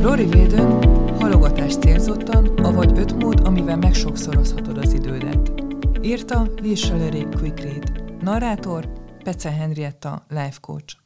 Rory Védőn halogatás célzottan, avagy öt mód, amivel megsokszorozhatod az idődet. Írta Lee Shallery Quick Read. Narrátor Pece Henrietta, life coach.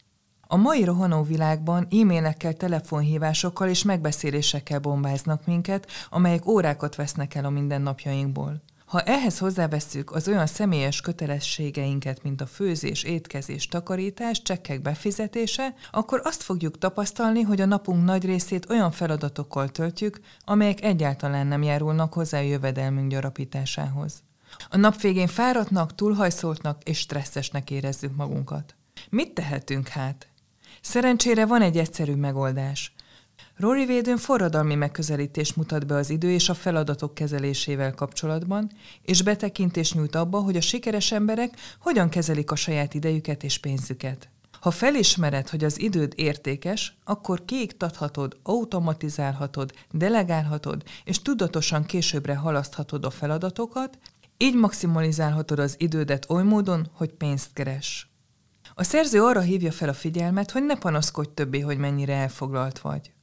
A mai rohanó világban e-mailekkel, telefonhívásokkal és megbeszélésekkel bombáznak minket, amelyek órákat vesznek el a mindennapjainkból. Ha ehhez hozzávesszük az olyan személyes kötelességeinket, mint a főzés, étkezés, takarítás, csekkek befizetése, akkor azt fogjuk tapasztalni, hogy a napunk nagy részét olyan feladatokkal töltjük, amelyek egyáltalán nem járulnak hozzá a jövedelmünk gyarapításához. A nap végén fáradtnak, túlhajszoltnak és stresszesnek érezzük magunkat. Mit tehetünk hát? Szerencsére van egy egyszerű megoldás. Rory Védőn forradalmi megközelítést mutat be az idő és a feladatok kezelésével kapcsolatban, és betekintést nyújt abba, hogy a sikeres emberek hogyan kezelik a saját idejüket és pénzüket. Ha felismered, hogy az időd értékes, akkor kiiktathatod, automatizálhatod, delegálhatod, és tudatosan későbbre halaszthatod a feladatokat, így maximalizálhatod az idődet oly módon, hogy pénzt keres. A szerző arra hívja fel a figyelmet, hogy ne panaszkodj többé, hogy mennyire elfoglalt vagy.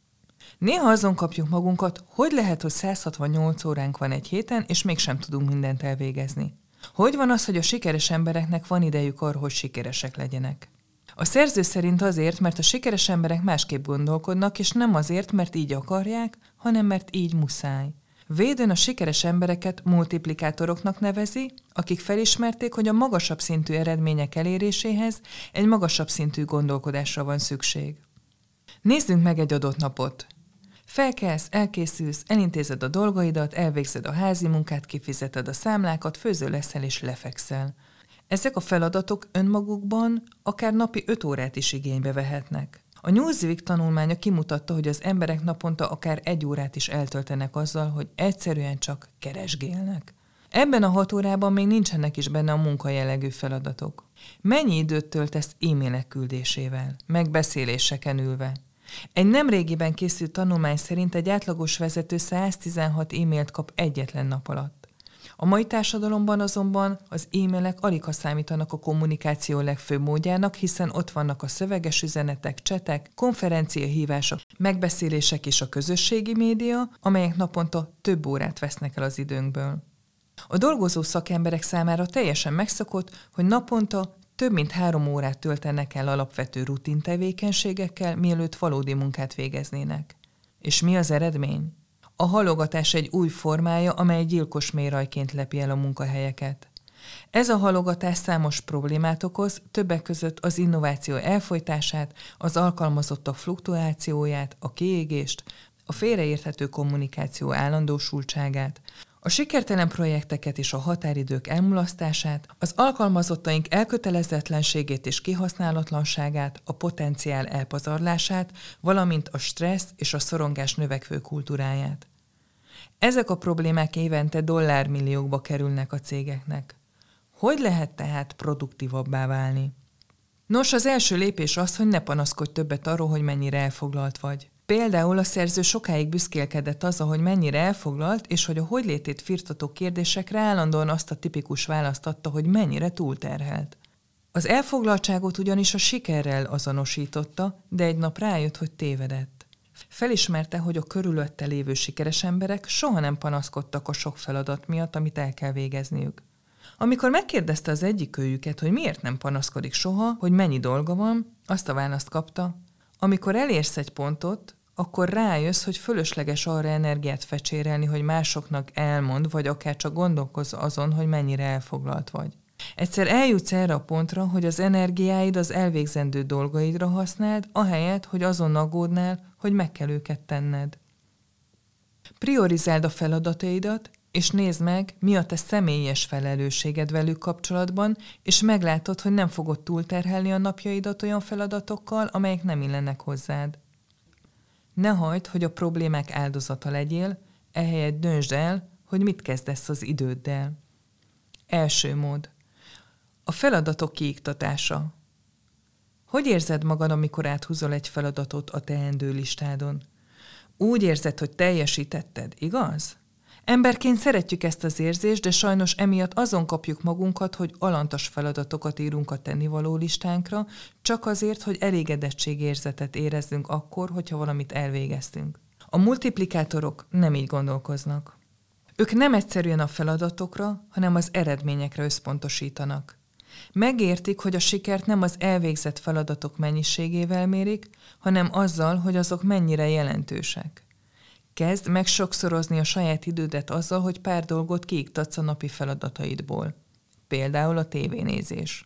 Néha azon kapjuk magunkat, hogy lehet, hogy 168 óránk van egy héten, és mégsem tudunk mindent elvégezni. Hogy van az, hogy a sikeres embereknek van idejük arra, hogy sikeresek legyenek? A szerző szerint azért, mert a sikeres emberek másképp gondolkodnak, és nem azért, mert így akarják, hanem mert így muszáj. Védön a sikeres embereket multiplikátoroknak nevezi, akik felismerték, hogy a magasabb szintű eredmények eléréséhez egy magasabb szintű gondolkodásra van szükség. Nézzünk meg egy adott napot. Felkelsz, elkészülsz, elintézed a dolgaidat, elvégzed a házi munkát, kifizeted a számlákat, főző leszel és lefekszel. Ezek a feladatok önmagukban akár napi 5 órát is igénybe vehetnek. A Newsweek tanulmánya kimutatta, hogy az emberek naponta akár egy órát is eltöltenek azzal, hogy egyszerűen csak keresgélnek. Ebben a hat órában még nincsenek is benne a munkajellegű feladatok. Mennyi időt töltesz e-mailek küldésével, megbeszéléseken ülve? Egy nemrégiben készült tanulmány szerint egy átlagos vezető 116 e-mailt kap egyetlen nap alatt. A mai társadalomban azonban az e-mailek alig számítanak a kommunikáció legfőbb módjának, hiszen ott vannak a szöveges üzenetek, csetek, konferenciahívások, megbeszélések és a közösségi média, amelyek naponta több órát vesznek el az időnkből. A dolgozó szakemberek számára teljesen megszokott, hogy naponta több mint három órát töltenek el alapvető rutin tevékenységekkel, mielőtt valódi munkát végeznének. És mi az eredmény? A halogatás egy új formája, amely gyilkos mérajként lepi el a munkahelyeket. Ez a halogatás számos problémát okoz, többek között az innováció elfolytását, az alkalmazottak fluktuációját, a kiégést, a félreérthető kommunikáció állandósultságát, a sikertelen projekteket és a határidők elmulasztását, az alkalmazottaink elkötelezetlenségét és kihasználatlanságát, a potenciál elpazarlását, valamint a stressz és a szorongás növekvő kultúráját. Ezek a problémák évente dollármilliókba kerülnek a cégeknek. Hogy lehet tehát produktívabbá válni? Nos, az első lépés az, hogy ne panaszkodj többet arról, hogy mennyire elfoglalt vagy. Például a szerző sokáig büszkélkedett azzal, hogy mennyire elfoglalt, és hogy a hogy létét firtató kérdésekre állandóan azt a tipikus választ adta, hogy mennyire túlterhelt. Az elfoglaltságot ugyanis a sikerrel azonosította, de egy nap rájött, hogy tévedett. Felismerte, hogy a körülötte lévő sikeres emberek soha nem panaszkodtak a sok feladat miatt, amit el kell végezniük. Amikor megkérdezte az egyik őjüket, hogy miért nem panaszkodik soha, hogy mennyi dolga van, azt a választ kapta, amikor elérsz egy pontot, akkor rájössz, hogy fölösleges arra energiát fecsérelni, hogy másoknak elmond, vagy akár csak gondolkozz azon, hogy mennyire elfoglalt vagy. Egyszer eljutsz erre a pontra, hogy az energiáid az elvégzendő dolgaidra használd, ahelyett, hogy azon aggódnál, hogy meg kell őket tenned. Priorizáld a feladataidat, és nézd meg, mi a te személyes felelősséged velük kapcsolatban, és meglátod, hogy nem fogod túlterhelni a napjaidat olyan feladatokkal, amelyek nem illenek hozzád. Ne hagyd, hogy a problémák áldozata legyél, ehelyett döntsd el, hogy mit kezdesz az időddel. Első mód. A feladatok kiiktatása. Hogy érzed magad, amikor áthúzol egy feladatot a teendő listádon? Úgy érzed, hogy teljesítetted, igaz? Emberként szeretjük ezt az érzést, de sajnos emiatt azon kapjuk magunkat, hogy alantas feladatokat írunk a tennivaló listánkra, csak azért, hogy elégedettségérzetet érezzünk akkor, hogyha valamit elvégeztünk. A multiplikátorok nem így gondolkoznak. Ők nem egyszerűen a feladatokra, hanem az eredményekre összpontosítanak. Megértik, hogy a sikert nem az elvégzett feladatok mennyiségével mérik, hanem azzal, hogy azok mennyire jelentősek. Kezd meg sokszorozni a saját idődet azzal, hogy pár dolgot kiiktatsz a napi feladataidból. Például a tévénézés.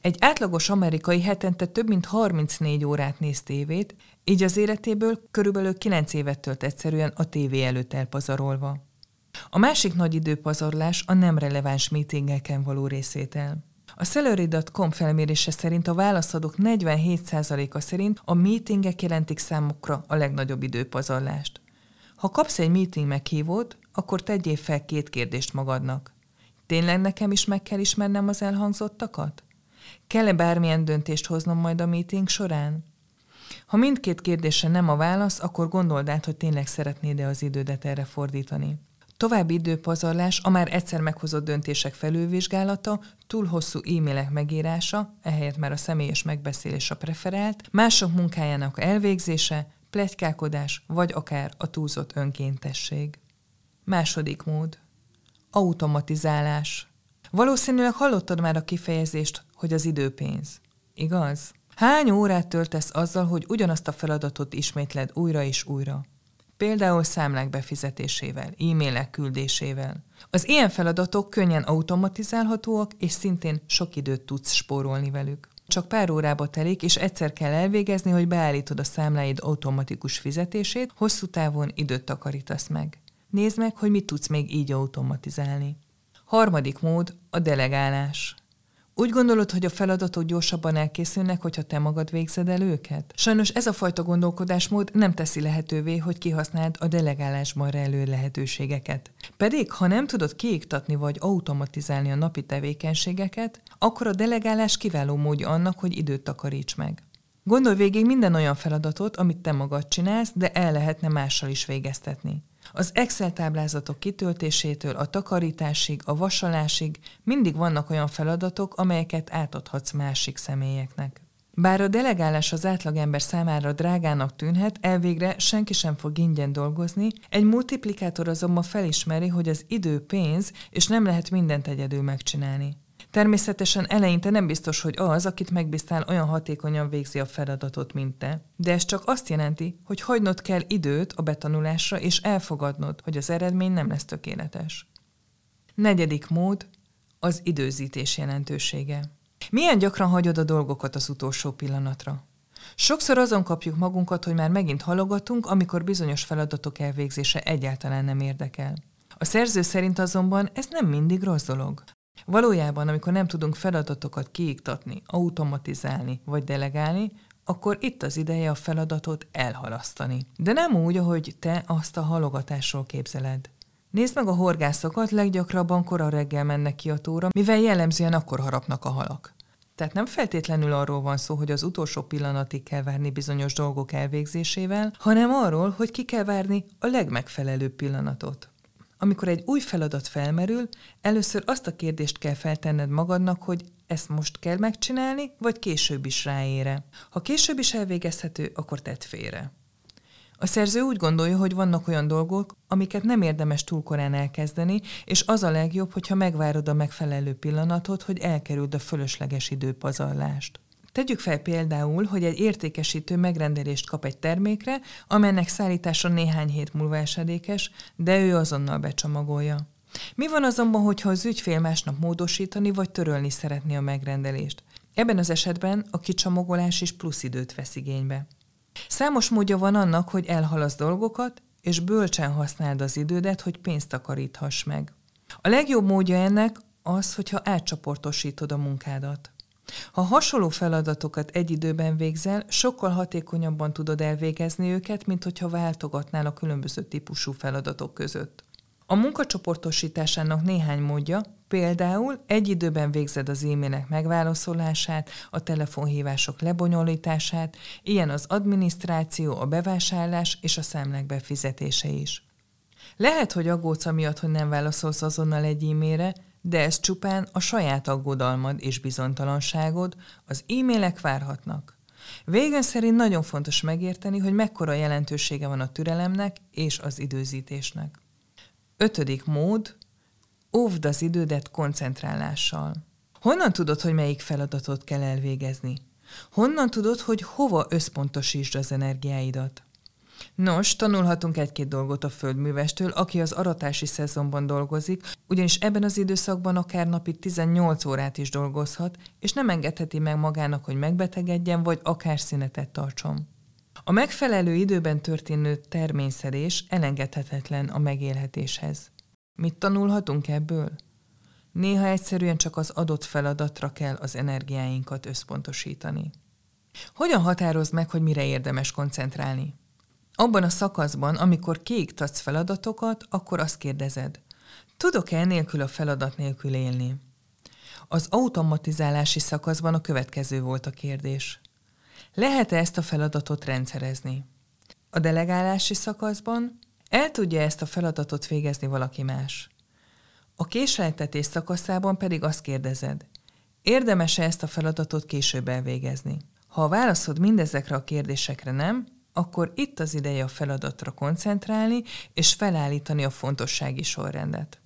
Egy átlagos amerikai hetente több mint 34 órát néz tévét, így az életéből körülbelül 9 évet tölt egyszerűen a tévé előtt elpazarolva. A másik nagy időpazarlás a nem releváns meetingeken való részétel. A Celery.com felmérése szerint a válaszadók 47%-a szerint a meetingek jelentik számukra a legnagyobb időpazarlást. Ha kapsz egy meeting meghívót, akkor tegyél fel két kérdést magadnak. Tényleg nekem is meg kell ismernem az elhangzottakat? Kell-e bármilyen döntést hoznom majd a meeting során? Ha mindkét kérdésre nem a válasz, akkor gondold át, hogy tényleg szeretnéd-e az idődet erre fordítani. További időpazarlás, a már egyszer meghozott döntések felülvizsgálata, túl hosszú e-mailek megírása, ehelyett már a személyes megbeszélés a preferált, mások munkájának elvégzése, pletykálkodás, vagy akár a túlzott önkéntesség. Második mód. Automatizálás. Valószínűleg hallottad már a kifejezést, hogy az időpénz. Igaz? Hány órát töltesz azzal, hogy ugyanazt a feladatot ismétled újra és újra? Például számlák befizetésével, e-mailek küldésével. Az ilyen feladatok könnyen automatizálhatóak, és szintén sok időt tudsz spórolni velük. Csak pár órába telik, és egyszer kell elvégezni, hogy beállítod a számláid automatikus fizetését, hosszú távon időt takarítasz meg. Nézd meg, hogy mit tudsz még így automatizálni. Harmadik mód a delegálás. Úgy gondolod, hogy a feladatok gyorsabban elkészülnek, hogyha te magad végzed el őket? Sajnos ez a fajta gondolkodásmód nem teszi lehetővé, hogy kihasználd a delegálásban rejlő lehetőségeket. Pedig, ha nem tudod kiiktatni vagy automatizálni a napi tevékenységeket, akkor a delegálás kiváló módja annak, hogy időt takaríts meg. Gondolj végig minden olyan feladatot, amit te magad csinálsz, de el lehetne mással is végeztetni. Az Excel táblázatok kitöltésétől a takarításig, a vasalásig mindig vannak olyan feladatok, amelyeket átadhatsz másik személyeknek. Bár a delegálás az átlagember számára drágának tűnhet, elvégre senki sem fog ingyen dolgozni, egy multiplikátor azonban felismeri, hogy az idő pénz, és nem lehet mindent egyedül megcsinálni. Természetesen eleinte nem biztos, hogy az, akit megbíztál, olyan hatékonyan végzi a feladatot, mint te. De ez csak azt jelenti, hogy hagynod kell időt a betanulásra, és elfogadnod, hogy az eredmény nem lesz tökéletes. Negyedik mód az időzítés jelentősége. Milyen gyakran hagyod a dolgokat az utolsó pillanatra? Sokszor azon kapjuk magunkat, hogy már megint halogatunk, amikor bizonyos feladatok elvégzése egyáltalán nem érdekel. A szerző szerint azonban ez nem mindig rossz dolog. Valójában, amikor nem tudunk feladatokat kiiktatni, automatizálni vagy delegálni, akkor itt az ideje a feladatot elhalasztani. De nem úgy, ahogy te azt a halogatásról képzeled. Nézd meg a horgászokat, leggyakrabban kora reggel mennek ki a tóra, mivel jellemzően akkor harapnak a halak. Tehát nem feltétlenül arról van szó, hogy az utolsó pillanatig kell várni bizonyos dolgok elvégzésével, hanem arról, hogy ki kell várni a legmegfelelőbb pillanatot. Amikor egy új feladat felmerül, először azt a kérdést kell feltenned magadnak, hogy ezt most kell megcsinálni, vagy később is ráére. Ha később is elvégezhető, akkor tedd félre. A szerző úgy gondolja, hogy vannak olyan dolgok, amiket nem érdemes túl korán elkezdeni, és az a legjobb, hogyha megvárod a megfelelő pillanatot, hogy elkerüld a fölösleges időpazarlást. Tegyük fel például, hogy egy értékesítő megrendelést kap egy termékre, amelynek szállítása néhány hét múlva esedékes, de ő azonnal becsomagolja. Mi van azonban, hogyha az ügyfél másnap módosítani vagy törölni szeretné a megrendelést? Ebben az esetben a kicsomagolás is plusz időt vesz igénybe. Számos módja van annak, hogy elhalasz dolgokat, és bölcsen használd az idődet, hogy pénzt takaríthass meg. A legjobb módja ennek az, hogyha átcsoportosítod a munkádat. Ha hasonló feladatokat egy időben végzel, sokkal hatékonyabban tudod elvégezni őket, mint hogyha váltogatnál a különböző típusú feladatok között. A munkacsoportosításának néhány módja, például egy időben végzed az e-mailek megválaszolását, a telefonhívások lebonyolítását, ilyen az adminisztráció, a bevásárlás és a számlák befizetése is. Lehet, hogy aggódsz amiatt, hogy nem válaszolsz azonnal egy e-mailre, de ez csupán a saját aggodalmad és bizonytalanságod, az e-mailek várhatnak. Végen szerint nagyon fontos megérteni, hogy mekkora jelentősége van a türelemnek és az időzítésnek. Ötödik mód, óvd az idődet koncentrálással. Honnan tudod, hogy melyik feladatot kell elvégezni? Honnan tudod, hogy hova összpontosítsd az energiáidat? Nos, tanulhatunk egy-két dolgot a földművestől, aki az aratási szezonban dolgozik, ugyanis ebben az időszakban akár napi 18 órát is dolgozhat, és nem engedheti meg magának, hogy megbetegedjen, vagy akár szünetet tartson. A megfelelő időben történő terményszedés elengedhetetlen a megélhetéshez. Mit tanulhatunk ebből? Néha egyszerűen csak az adott feladatra kell az energiáinkat összpontosítani. Hogyan határozd meg, hogy mire érdemes koncentrálni? Abban a szakaszban, amikor kiiktatsz feladatokat, akkor azt kérdezed, tudok-e nélkül a feladat nélkül élni? Az automatizálási szakaszban a következő volt a kérdés. Lehet-e ezt a feladatot rendszerezni? A delegálási szakaszban el tudja ezt a feladatot végezni valaki más? A késleltetés szakaszában pedig azt kérdezed, érdemes-e ezt a feladatot később elvégezni? Ha a válaszod mindezekre a kérdésekre nem, akkor itt az ideje a feladatra koncentrálni és felállítani a fontossági sorrendet.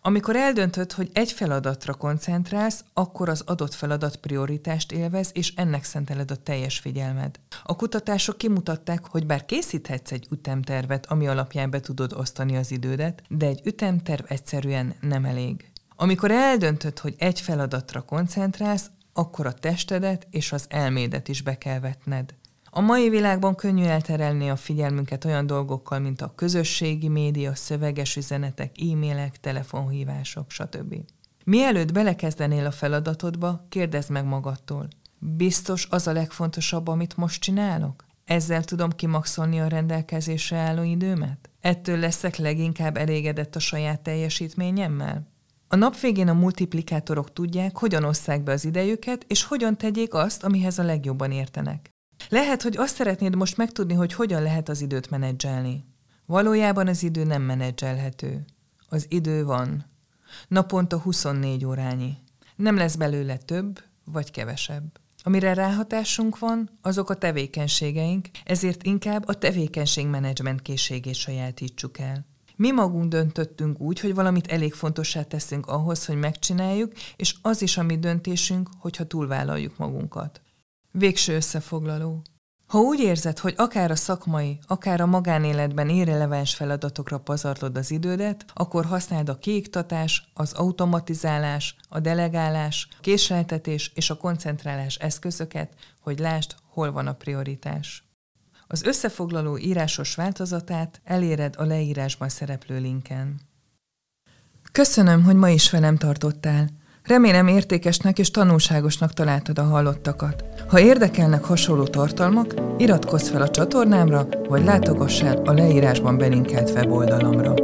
Amikor eldöntöd, hogy egy feladatra koncentrálsz, akkor az adott feladat prioritást élvez, és ennek szenteled a teljes figyelmed. A kutatások kimutatták, hogy bár készíthetsz egy ütemtervet, ami alapján be tudod osztani az idődet, de egy ütemterv egyszerűen nem elég. Amikor eldöntöd, hogy egy feladatra koncentrálsz, akkor a testedet és az elmédet is be kell vetned. A mai világban könnyű elterelni a figyelmünket olyan dolgokkal, mint a közösségi média, szöveges üzenetek, e-mailek, telefonhívások, stb. Mielőtt belekezdenél a feladatodba, kérdezd meg magadtól. Biztos az a legfontosabb, amit most csinálok? Ezzel tudom kimaxolni a rendelkezésre álló időmet? Ettől leszek leginkább elégedett a saját teljesítményemmel? A nap végén a multiplikátorok tudják, hogyan osszák be az idejüket, és hogyan tegyék azt, amihez a legjobban értenek. Lehet, hogy azt szeretnéd most megtudni, hogy hogyan lehet az időt menedzselni. Valójában az idő nem menedzselhető. Az idő van. Naponta 24 órányi. Nem lesz belőle több vagy kevesebb. Amire ráhatásunk van, azok a tevékenységeink, ezért inkább a tevékenységmenedzsment készségét sajátítsuk el. Mi magunk döntöttünk úgy, hogy valamit elég fontossá teszünk ahhoz, hogy megcsináljuk, és az is a mi döntésünk, hogyha túlvállaljuk magunkat. Végső összefoglaló. Ha úgy érzed, hogy akár a szakmai, akár a magánéletben irreleváns feladatokra pazarlod az idődet, akkor használd a kiiktatás, az automatizálás, a delegálás, a késleltetés és a koncentrálás eszközöket, hogy lásd, hol van a prioritás. Az összefoglaló írásos változatát eléred a leírásban szereplő linken. Köszönöm, hogy ma is velem tartottál. Remélem értékesnek és tanulságosnak találtad a hallottakat. Ha érdekelnek hasonló tartalmak, iratkozz fel a csatornámra, vagy látogass el a leírásban belinkelt weboldalamra.